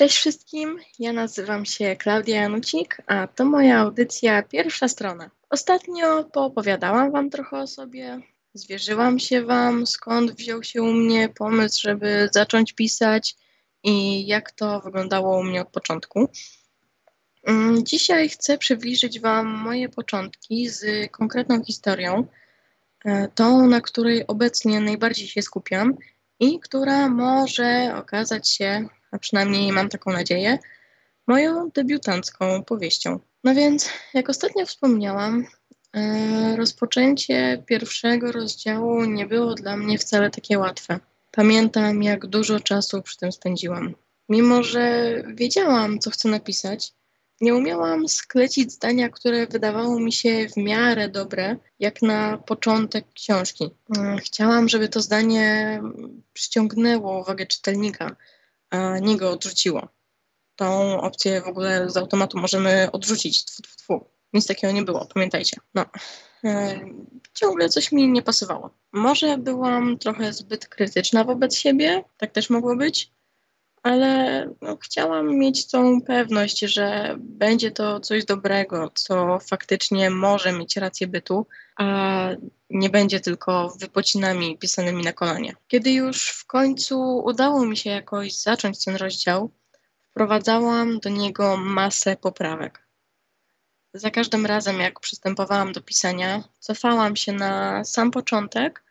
Cześć wszystkim, ja nazywam się Klaudia Janucik, a to moja audycja Pierwsza Strona. Ostatnio poopowiadałam Wam trochę o sobie, zwierzyłam się Wam, skąd wziął się u mnie pomysł, żeby zacząć pisać i jak to wyglądało u mnie od początku. Mm, dzisiaj chcę przybliżyć Wam moje początki z konkretną historią, e, tą, na której obecnie najbardziej się skupiam i która może okazać się, a przynajmniej mam taką nadzieję, moją debiutancką powieścią. No więc, jak ostatnio wspomniałam, e, rozpoczęcie pierwszego rozdziału nie było dla mnie wcale takie łatwe. Pamiętam, jak dużo czasu przy tym spędziłam. Mimo, że wiedziałam, co chcę napisać, nie umiałam sklecić zdania, które wydawało mi się w miarę dobre, jak na początek książki. Mm, chciałam, żeby to zdanie przyciągnęło uwagę czytelnika, nie go odrzuciło. Tą opcję w ogóle z automatu możemy odrzucić. Tfu, tfu, tfu. Nic takiego nie było, pamiętajcie. No. E, ciągle coś mi nie pasowało. Może byłam trochę zbyt krytyczna wobec siebie, tak też mogło być, ale no, chciałam mieć tą pewność, że będzie to coś dobrego, co faktycznie może mieć rację bytu, a nie będzie tylko wypocinami pisanymi na kolanie. Kiedy już w końcu udało mi się jakoś zacząć ten rozdział, wprowadzałam do niego masę poprawek. Za każdym razem, jak przystępowałam do pisania, cofałam się na sam początek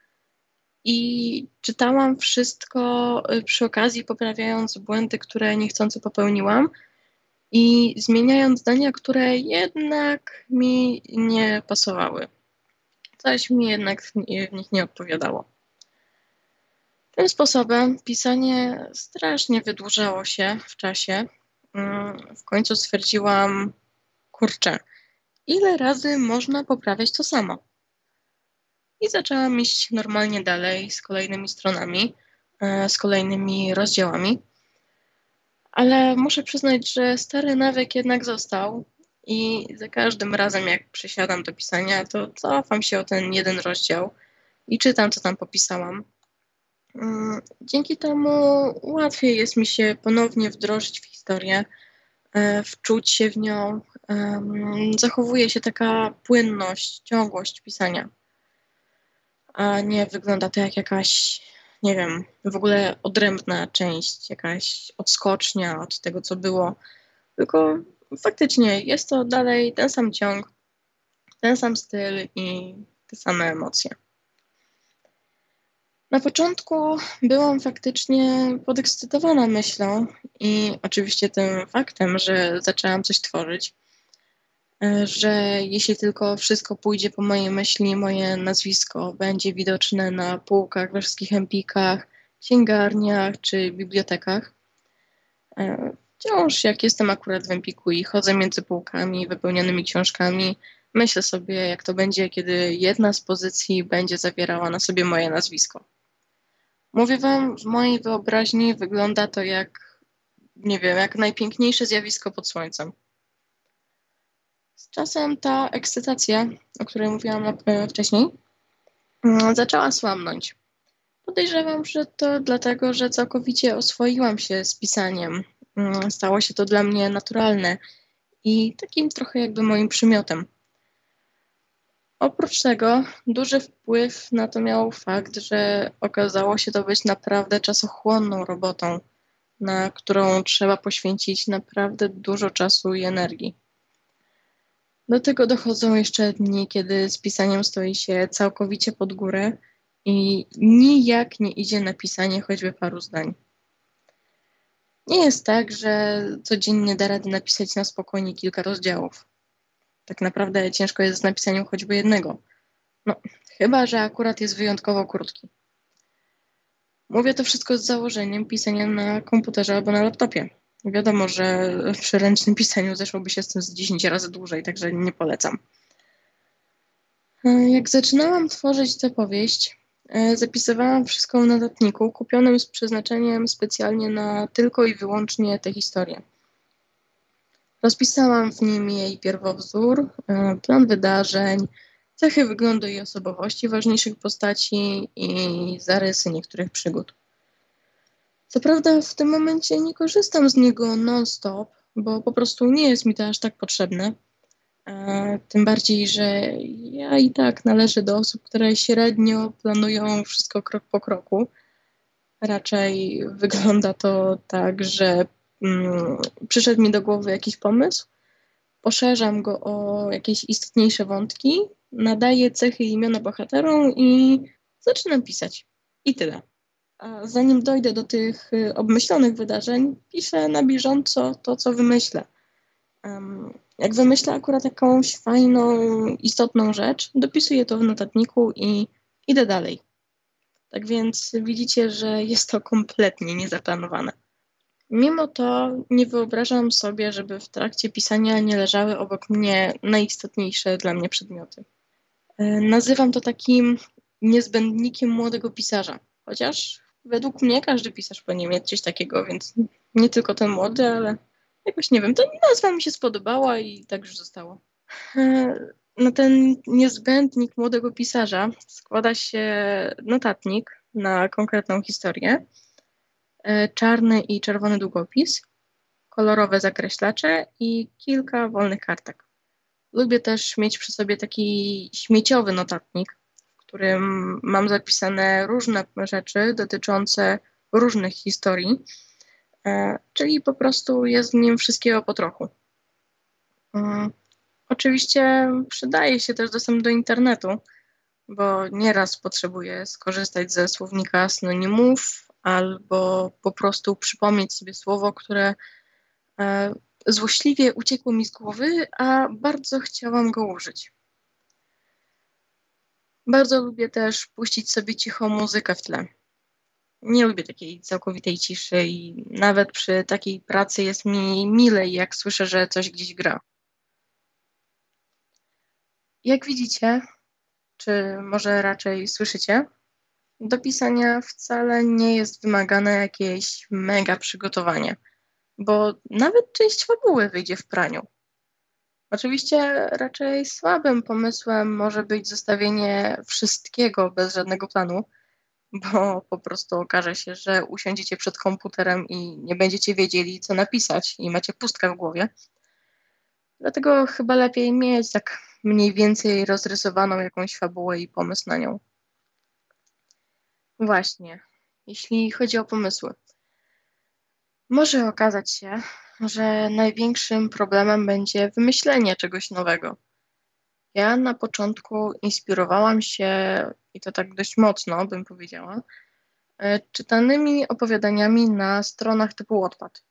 i czytałam wszystko y, przy okazji, poprawiając błędy, które niechcący popełniłam i zmieniając zdania, które jednak mi nie pasowały. Coś mi jednak w nich nie odpowiadało. Tym sposobem pisanie strasznie wydłużało się w czasie. Mm, w końcu stwierdziłam, kurczę, ile razy można poprawiać to samo? I zaczęłam iść normalnie dalej z kolejnymi stronami, e, z kolejnymi rozdziałami. Ale muszę przyznać, że stary nawyk jednak został i za każdym razem, jak przysiadam do pisania, to cofam się o ten jeden rozdział i czytam, co tam popisałam. Mm, dzięki temu łatwiej jest mi się ponownie wdrożyć w historię, e, wczuć się w nią. Zachowuje się taka płynność, ciągłość pisania a nie wygląda to jak jakaś, nie wiem, w ogóle odrębna część, jakaś odskocznia od tego, co było. Tylko faktycznie jest to dalej ten sam ciąg, ten sam styl i te same emocje. Na początku byłam faktycznie podekscytowana myślą i oczywiście tym faktem, że zaczęłam coś tworzyć. E, że jeśli tylko wszystko pójdzie po mojej myśli, moje nazwisko będzie widoczne na półkach we wszystkich empikach, księgarniach czy bibliotekach. E, wciąż jak jestem akurat w empiku i chodzę między półkami wypełnionymi książkami, myślę sobie, jak to będzie, kiedy jedna z pozycji będzie zawierała na sobie moje nazwisko. Mówię wam, w mojej wyobraźni wygląda to jak, nie wiem, jak najpiękniejsze zjawisko pod słońcem. Z czasem ta ekscytacja, o której mówiłam e, wcześniej, mm, zaczęła słabnąć. Podejrzewam, że to dlatego, że całkowicie oswoiłam się z pisaniem. Mm, stało się to dla mnie naturalne i takim trochę jakby moim przymiotem. Oprócz tego duży wpływ na to miał fakt, że okazało się to być naprawdę czasochłonną robotą, na którą trzeba poświęcić naprawdę dużo czasu i energii. Do tego dochodzą jeszcze dni, kiedy z pisaniem stoi się całkowicie pod górę i nijak nie idzie napisanie choćby paru zdań. Nie jest tak, że codziennie da rady napisać na spokojnie kilka rozdziałów. Tak naprawdę ciężko jest z napisaniem choćby jednego. No, chyba, że akurat jest wyjątkowo krótki. Mówię to wszystko z założeniem pisania na komputerze albo na laptopie. Wiadomo, że przy ręcznym pisaniu zeszłoby się z tym z 10 razy dłużej, także nie polecam. E, jak zaczynałam tworzyć tę powieść, e, zapisywałam wszystko w notatniku kupionym z przeznaczeniem specjalnie na tylko i wyłącznie tę historię. Rozpisałam w nim jej pierwowzór, e, plan wydarzeń, cechy wyglądu i osobowości ważniejszych postaci i zarysy niektórych przygód. Co prawda w tym momencie nie korzystam z niego non-stop, bo po prostu nie jest mi to aż tak potrzebne. Tym bardziej, że ja i tak należę do osób, które średnio planują wszystko krok po kroku. Raczej wygląda to tak, że mm, przyszedł mi do głowy jakiś pomysł, poszerzam go o jakieś istotniejsze wątki, nadaję cechy i imiona bohaterom i zaczynam pisać. I tyle. A zanim dojdę do tych y, obmyślonych wydarzeń, piszę na bieżąco to, co wymyślę. Jak wymyślę akurat jakąś fajną, istotną rzecz, dopisuję to w notatniku i idę dalej. Tak więc widzicie, że jest to kompletnie niezaplanowane. Mimo to nie wyobrażam sobie, żeby w trakcie pisania nie leżały obok mnie najistotniejsze dla mnie przedmioty. E, nazywam to takim niezbędnikiem młodego pisarza, chociaż według mnie każdy pisarz powinien mieć coś takiego, więc nie tylko ten młody, ale jakoś nie wiem, ta nazwa mi się spodobała i tak już zostało. E, na ten niezbędnik młodego pisarza składa się notatnik na konkretną historię, e, czarny i czerwony długopis, kolorowe zakreślacze i kilka wolnych kartek. Lubię też mieć przy sobie taki śmieciowy notatnik, którym mam zapisane różne rzeczy dotyczące różnych historii, e, czyli po prostu jest w nim wszystkiego po trochu. Mm, oczywiście przydaje się też dostęp do internetu, bo nieraz potrzebuję skorzystać ze słownika synonimów albo po prostu przypomnieć sobie słowo, które e, złośliwie uciekło mi z głowy, a bardzo chciałam go użyć. Bardzo lubię też puścić sobie cichą muzykę w tle. Nie lubię takiej całkowitej ciszy i nawet przy takiej pracy jest mi milej, jak słyszę, że coś gdzieś gra. Jak widzicie, czy może raczej słyszycie, do pisania wcale nie jest wymagane jakieś mega przygotowanie – bo nawet część fabuły wyjdzie w praniu. Oczywiście raczej słabym pomysłem może być zostawienie wszystkiego bez żadnego planu, bo po prostu okaże się, że usiądziecie przed komputerem i nie będziecie wiedzieli, co napisać i macie pustkę w głowie. Dlatego chyba lepiej mieć tak mniej więcej rozrysowaną jakąś fabułę i pomysł na nią. Właśnie, jeśli chodzi o pomysły. Może okazać się, że największym problemem będzie wymyślenie czegoś nowego. Ja na początku inspirowałam się, i to tak dość mocno bym powiedziała, e, czytanymi opowiadaniami na stronach typu Wattpad.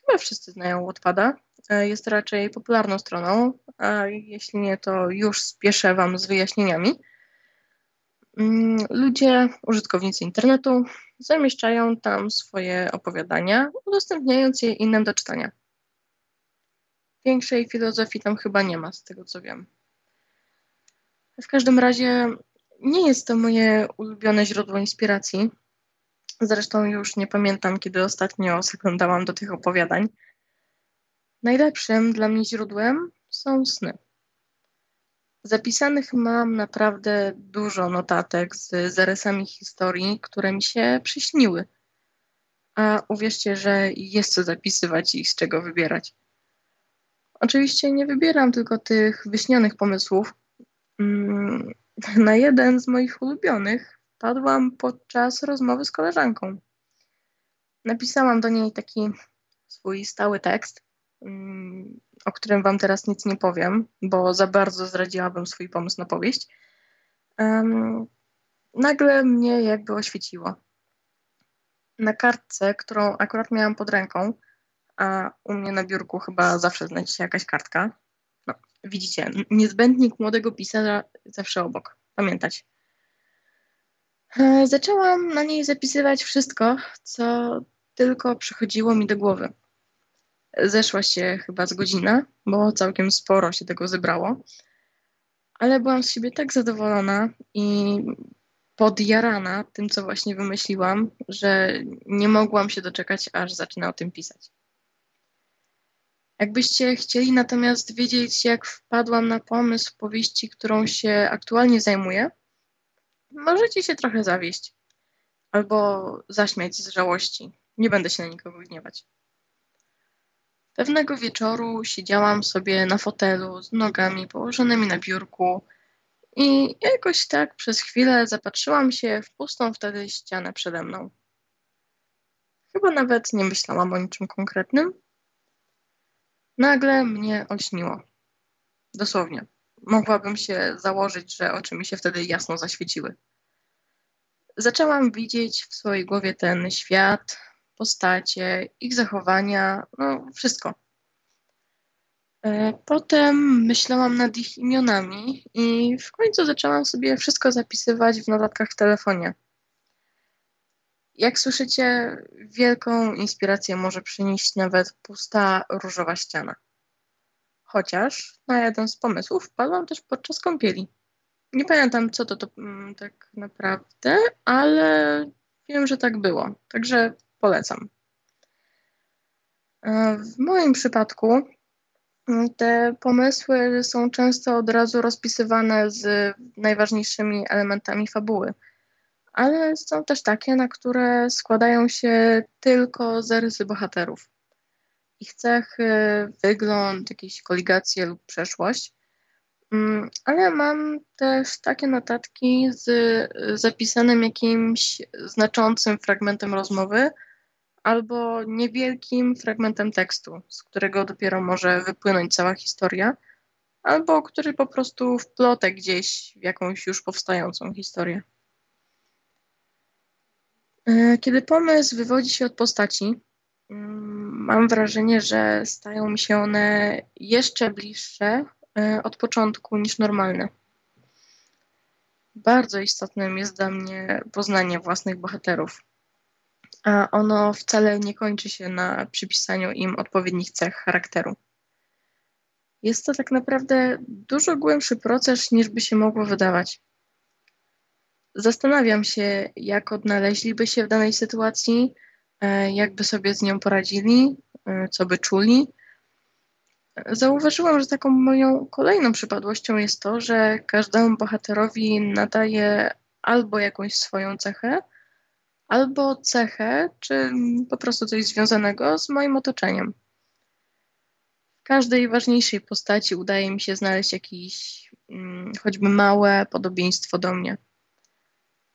Chyba wszyscy znają Wattpada. E, jest raczej popularną stroną, a jeśli nie, to już spieszę Wam z wyjaśnieniami. Mm, ludzie, użytkownicy internetu zamieszczają tam swoje opowiadania, udostępniając je innym do czytania. Większej filozofii tam chyba nie ma, z tego co wiem. W każdym razie nie jest to moje ulubione źródło inspiracji. Zresztą już nie pamiętam, kiedy ostatnio zaglądałam do tych opowiadań. Najlepszym dla mnie źródłem są sny. Zapisanych mam naprawdę dużo notatek z zarysami historii, które mi się przyśniły. A uwierzcie, że jest co zapisywać i z czego wybierać. Oczywiście nie wybieram tylko tych wyśnionych pomysłów. Mm, na jeden z moich ulubionych padłam podczas rozmowy z koleżanką. Napisałam do niej taki swój stały tekst, mm, o którym Wam teraz nic nie powiem, bo za bardzo zdradziłabym swój pomysł na powieść, um, nagle mnie jakby oświeciło. Na kartce, którą akurat miałam pod ręką, a u mnie na biurku chyba zawsze znajdzie się jakaś kartka. No, widzicie, niezbędnik młodego pisarza zawsze obok. Pamiętać. E, zaczęłam na niej zapisywać wszystko, co tylko przychodziło mi do głowy. Zeszła się chyba z godzina, bo całkiem sporo się tego zebrało. Ale byłam z siebie tak zadowolona i podjarana tym, co właśnie wymyśliłam, że nie mogłam się doczekać, aż zacznę o tym pisać. Jakbyście chcieli natomiast wiedzieć, jak wpadłam na pomysł powieści, którą się aktualnie zajmuję, możecie się trochę zawieść albo zaśmiać z żałości Nie będę się na nikogo gniewać. Pewnego wieczoru siedziałam sobie na fotelu z nogami położonymi na biurku i jakoś tak przez chwilę zapatrzyłam się w pustą wtedy ścianę przede mną. Chyba nawet nie myślałam o niczym konkretnym. Nagle mnie olśniło. Dosłownie. Mogłabym się założyć, że oczy mi się wtedy jasno zaświeciły. Zaczęłam widzieć w swojej głowie ten świat, postacie, ich zachowania, no wszystko. E, potem myślałam nad ich imionami i w końcu zaczęłam sobie wszystko zapisywać w notatkach w telefonie. Jak słyszycie, wielką inspirację może przynieść nawet pusta różowa ściana. Chociaż na jeden z pomysłów wpadłam też podczas kąpieli. Nie pamiętam, co to, to mm, tak naprawdę, ale wiem, że tak było. Także polecam. E, w moim przypadku mm, te pomysły są często od razu rozpisywane z najważniejszymi elementami fabuły, ale są też takie, na które składają się tylko zarysy bohaterów. Ich cechy, wygląd, jakieś koligacje lub przeszłość. Mm, ale mam też takie notatki z zapisanym jakimś znaczącym fragmentem rozmowy albo niewielkim fragmentem tekstu, z którego dopiero może wypłynąć cała historia, albo który po prostu wplotę gdzieś w jakąś już powstającą historię. E, kiedy pomysł wywodzi się od postaci, mm, mam wrażenie, że stają mi się one jeszcze bliższe e, od początku niż normalne. Bardzo istotnym jest dla mnie poznanie własnych bohaterów a ono wcale nie kończy się na przypisaniu im odpowiednich cech charakteru. Jest to tak naprawdę dużo głębszy proces, niż by się mogło wydawać. Zastanawiam się, jak odnaleźliby się w danej sytuacji, e, jakby sobie z nią poradzili, e, co by czuli. Zauważyłam, że taką moją kolejną przypadłością jest to, że każdemu bohaterowi nadaje albo jakąś swoją cechę, albo cechę, czy po prostu coś związanego z moim otoczeniem. W każdej ważniejszej postaci udaje mi się znaleźć jakieś hmm, choćby małe podobieństwo do mnie.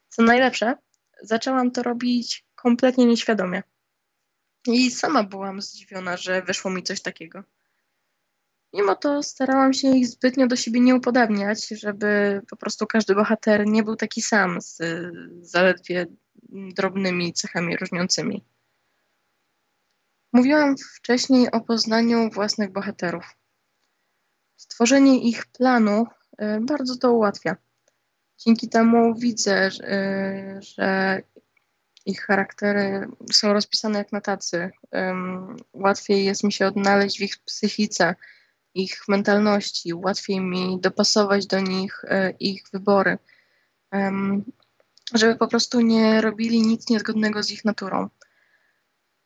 Co najlepsze, zaczęłam to robić kompletnie nieświadomie. I sama byłam zdziwiona, że wyszło mi coś takiego. Mimo to starałam się ich zbytnio do siebie nie upodabniać, żeby po prostu każdy bohater nie był taki sam z zaledwie drobnymi cechami różniącymi. Mówiłam wcześniej o poznaniu własnych bohaterów. Stworzenie ich planu y, bardzo to ułatwia. Dzięki temu widzę, y, że ich charaktery są rozpisane jak na tacy. Łatwiej jest mi się odnaleźć w ich psychice, ich mentalności, łatwiej mi dopasować do nich y, ich wybory żeby po prostu nie robili nic niezgodnego z ich naturą.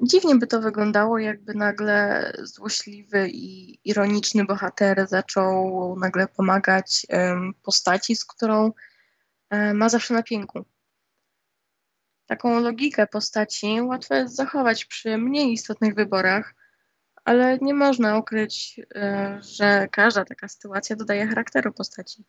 Dziwnie by to wyglądało, jakby nagle złośliwy i ironiczny bohater zaczął nagle pomagać postaci, z którą um, ma zawsze na pięku. Taką logikę postaci łatwo jest zachować przy mniej istotnych wyborach, ale nie można ukryć, um, że każda taka sytuacja dodaje charakteru postaci.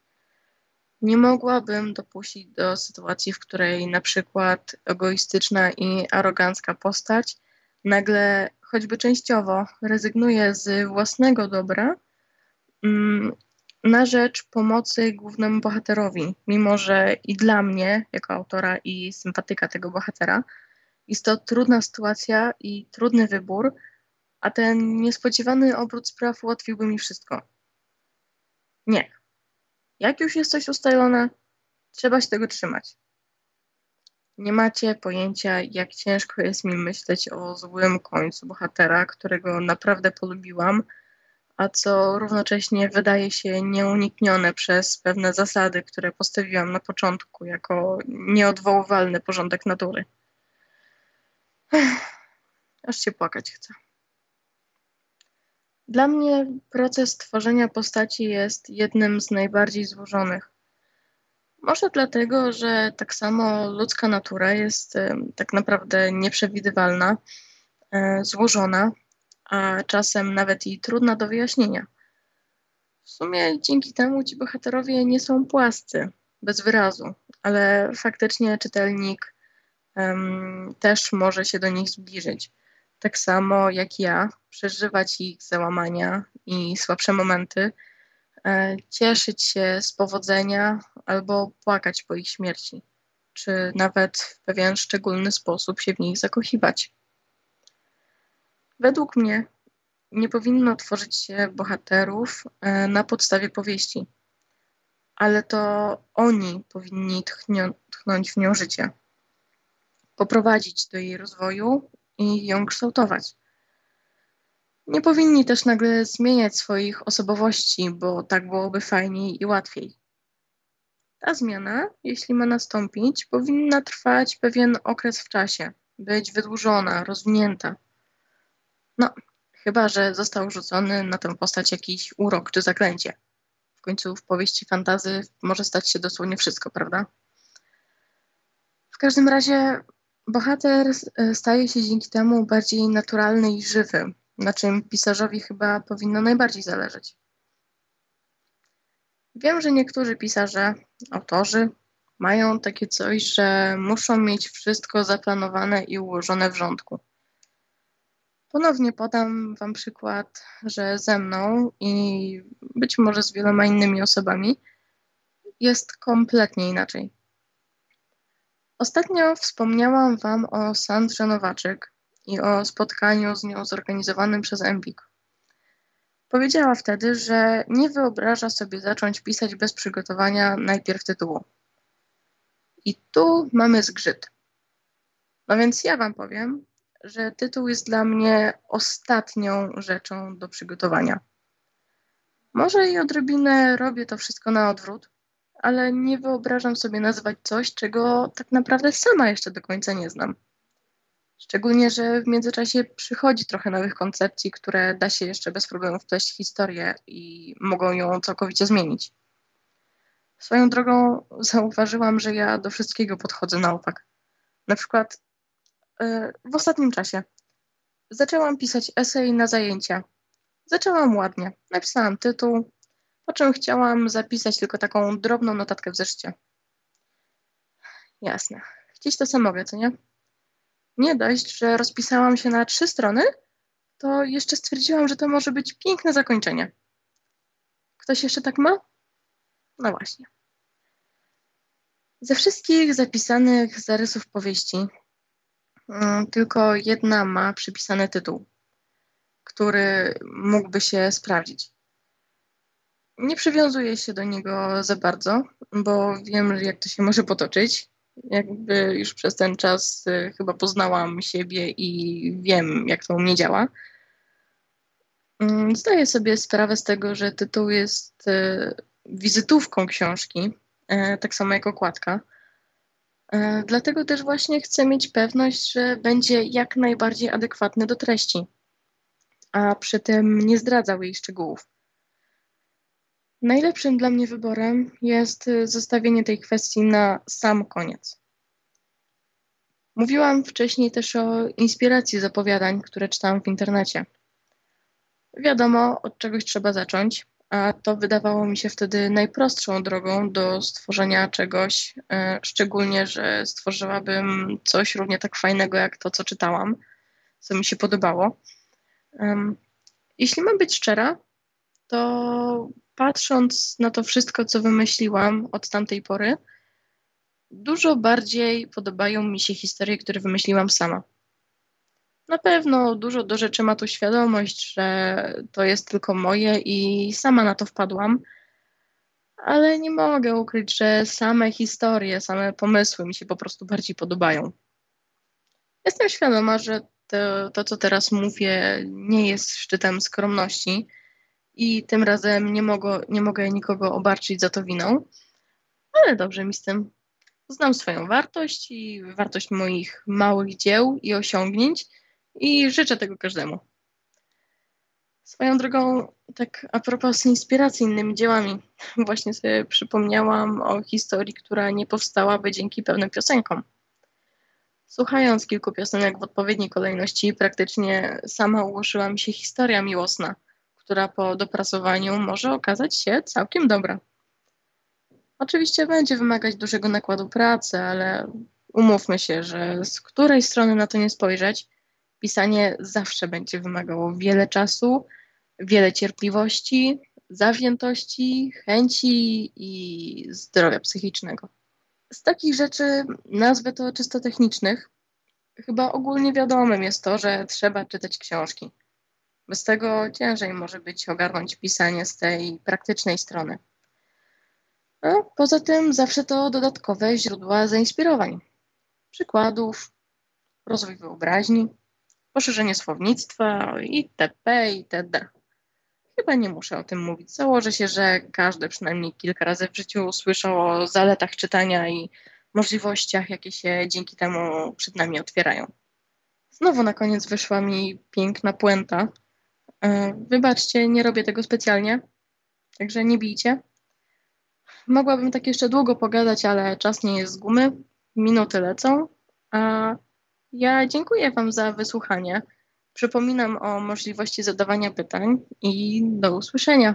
Nie mogłabym dopuścić do sytuacji, w której na przykład egoistyczna i arogancka postać nagle, choćby częściowo, rezygnuje z własnego dobra mm, na rzecz pomocy głównemu bohaterowi, mimo że i dla mnie, jako autora i sympatyka tego bohatera, jest to trudna sytuacja i trudny wybór, a ten niespodziewany obrót spraw ułatwiłby mi wszystko. Nie, jak już jest coś ustalone, trzeba się tego trzymać. Nie macie pojęcia, jak ciężko jest mi myśleć o złym końcu bohatera, którego naprawdę polubiłam, a co równocześnie wydaje się nieuniknione przez pewne zasady, które postawiłam na początku jako nieodwoływalny porządek natury. Aż się płakać chcę. Dla mnie proces tworzenia postaci jest jednym z najbardziej złożonych. Może dlatego, że tak samo ludzka natura jest tak naprawdę nieprzewidywalna, e, złożona, a czasem nawet i trudna do wyjaśnienia. W sumie dzięki temu ci bohaterowie nie są płascy, bez wyrazu, ale faktycznie czytelnik um, też może się do nich zbliżyć. Tak samo jak ja, przeżywać ich załamania i słabsze momenty, e, cieszyć się z powodzenia albo płakać po ich śmierci, czy nawet w pewien szczególny sposób się w nich zakochiwać. Według mnie nie powinno tworzyć się bohaterów e, na podstawie powieści, ale to oni powinni tchnąć w nią życie, poprowadzić do jej rozwoju i ją kształtować. Nie powinni też nagle zmieniać swoich osobowości, bo tak byłoby fajniej i łatwiej. Ta zmiana, jeśli ma nastąpić, powinna trwać pewien okres w czasie, być wydłużona, rozwinięta. No, chyba że został rzucony na tę postać jakiś urok czy zaklęcie. W końcu w powieści fantazy może stać się dosłownie wszystko, prawda? W każdym razie bohater e, staje się dzięki temu bardziej naturalny i żywy, na czym pisarzowi chyba powinno najbardziej zależeć. Wiem, że niektórzy pisarze, autorzy mają takie coś, że muszą mieć wszystko zaplanowane i ułożone w rządku. Ponownie podam Wam przykład, że ze mną i być może z wieloma innymi osobami jest kompletnie inaczej. Ostatnio wspomniałam Wam o Sandrze Nowaczyk i o spotkaniu z nią zorganizowanym przez Empik. Powiedziała wtedy, że nie wyobraża sobie zacząć pisać bez przygotowania najpierw tytułu. I tu mamy zgrzyt. No więc ja Wam powiem, że tytuł jest dla mnie ostatnią rzeczą do przygotowania. Może i odrobinę robię to wszystko na odwrót, ale nie wyobrażam sobie nazwać coś, czego tak naprawdę sama jeszcze do końca nie znam. Szczególnie, że w międzyczasie przychodzi trochę nowych koncepcji, które da się jeszcze bez problemu wpleść w historię i mogą ją całkowicie zmienić. Swoją drogą zauważyłam, że ja do wszystkiego podchodzę na opak. Na przykład yy, w ostatnim czasie zaczęłam pisać esej na zajęcia. Zaczęłam ładnie. Napisałam tytuł, po czym chciałam zapisać tylko taką drobną notatkę w zeszycie. Jasne. Gdzieś to samo wie, co nie? Nie dość, że rozpisałam się na trzy strony, to jeszcze stwierdziłam, że to może być piękne zakończenie. Ktoś jeszcze tak ma? No właśnie. Ze wszystkich zapisanych zarysów powieści, mm, tylko jedna ma przypisany tytuł, który mógłby się sprawdzić. Nie przywiązuję się do niego za bardzo, bo wiem, jak to się może potoczyć jakby już przez ten czas y, chyba poznałam siebie i wiem, jak to u mnie działa. Mm, zdaję sobie sprawę z tego, że tytuł jest y, wizytówką książki, y, tak samo jak okładka. Dlatego też właśnie chcę mieć pewność, że będzie jak najbardziej adekwatny do treści, a przy tym nie zdradzał jej szczegółów. Najlepszym dla mnie wyborem jest y, zostawienie tej kwestii na sam koniec. Mówiłam wcześniej też o inspiracji z opowiadań, które czytałam w internecie. Wiadomo, od czegoś trzeba zacząć, a to wydawało mi się wtedy najprostszą drogą do stworzenia czegoś, e, szczególnie, że stworzyłabym coś równie tak fajnego jak to, co czytałam, co mi się podobało. Jeśli mam być szczera, to patrząc na to wszystko, co wymyśliłam od tamtej pory, dużo bardziej podobają mi się historie, które wymyśliłam sama. Na pewno dużo do rzeczy ma tu świadomość, że to jest tylko moje i sama na to wpadłam, ale nie mogę ukryć, że same historie, same pomysły mi się po prostu bardziej podobają. Jestem świadoma, że to, to co teraz mówię, nie jest szczytem skromności i tym razem nie, nie mogę nikogo obarczyć za to winą, ale dobrze mi z tym. Znam swoją wartość i wartość moich małych dzieł i osiągnięć i życzę tego każdemu. Swoją drogą, tak a propos inspiracji innymi dziełami, właśnie sobie przypomniałam o historii, która nie powstałaby dzięki pewnym piosenkom. Słuchając kilku piosenek w odpowiedniej kolejności, praktycznie sama ułożyła mi się historia miłosna, która po dopracowaniu może okazać się całkiem dobra. Oczywiście będzie wymagać dużego nakładu pracy, ale umówmy się, że z której strony na to nie spojrzeć, pisanie zawsze będzie wymagało wiele czasu, wiele cierpliwości, zawziętości, chęci i zdrowia psychicznego. Z takich rzeczy, nazwę to czysto technicznych, chyba ogólnie wiadomym jest to, że trzeba czytać książki. Bez tego ciężej może być ogarnąć pisanie z tej praktycznej strony. A poza tym zawsze to dodatkowe źródła zainspirowań, przykładów, rozwój wyobraźni, poszerzenie słownictwa itp. itd. Chyba nie muszę o tym mówić. Założę się, że każdy przynajmniej kilka razy w życiu słyszał o zaletach czytania i możliwościach, jakie się dzięki temu przed nami otwierają. Znowu na koniec wyszła mi piękna puenta. E, wybaczcie, nie robię tego specjalnie, także nie bijcie. Mogłabym tak jeszcze długo pogadać, ale czas nie jest z gumy. Minuty lecą. A ja dziękuję Wam za wysłuchanie. Przypominam o możliwości zadawania pytań i do usłyszenia.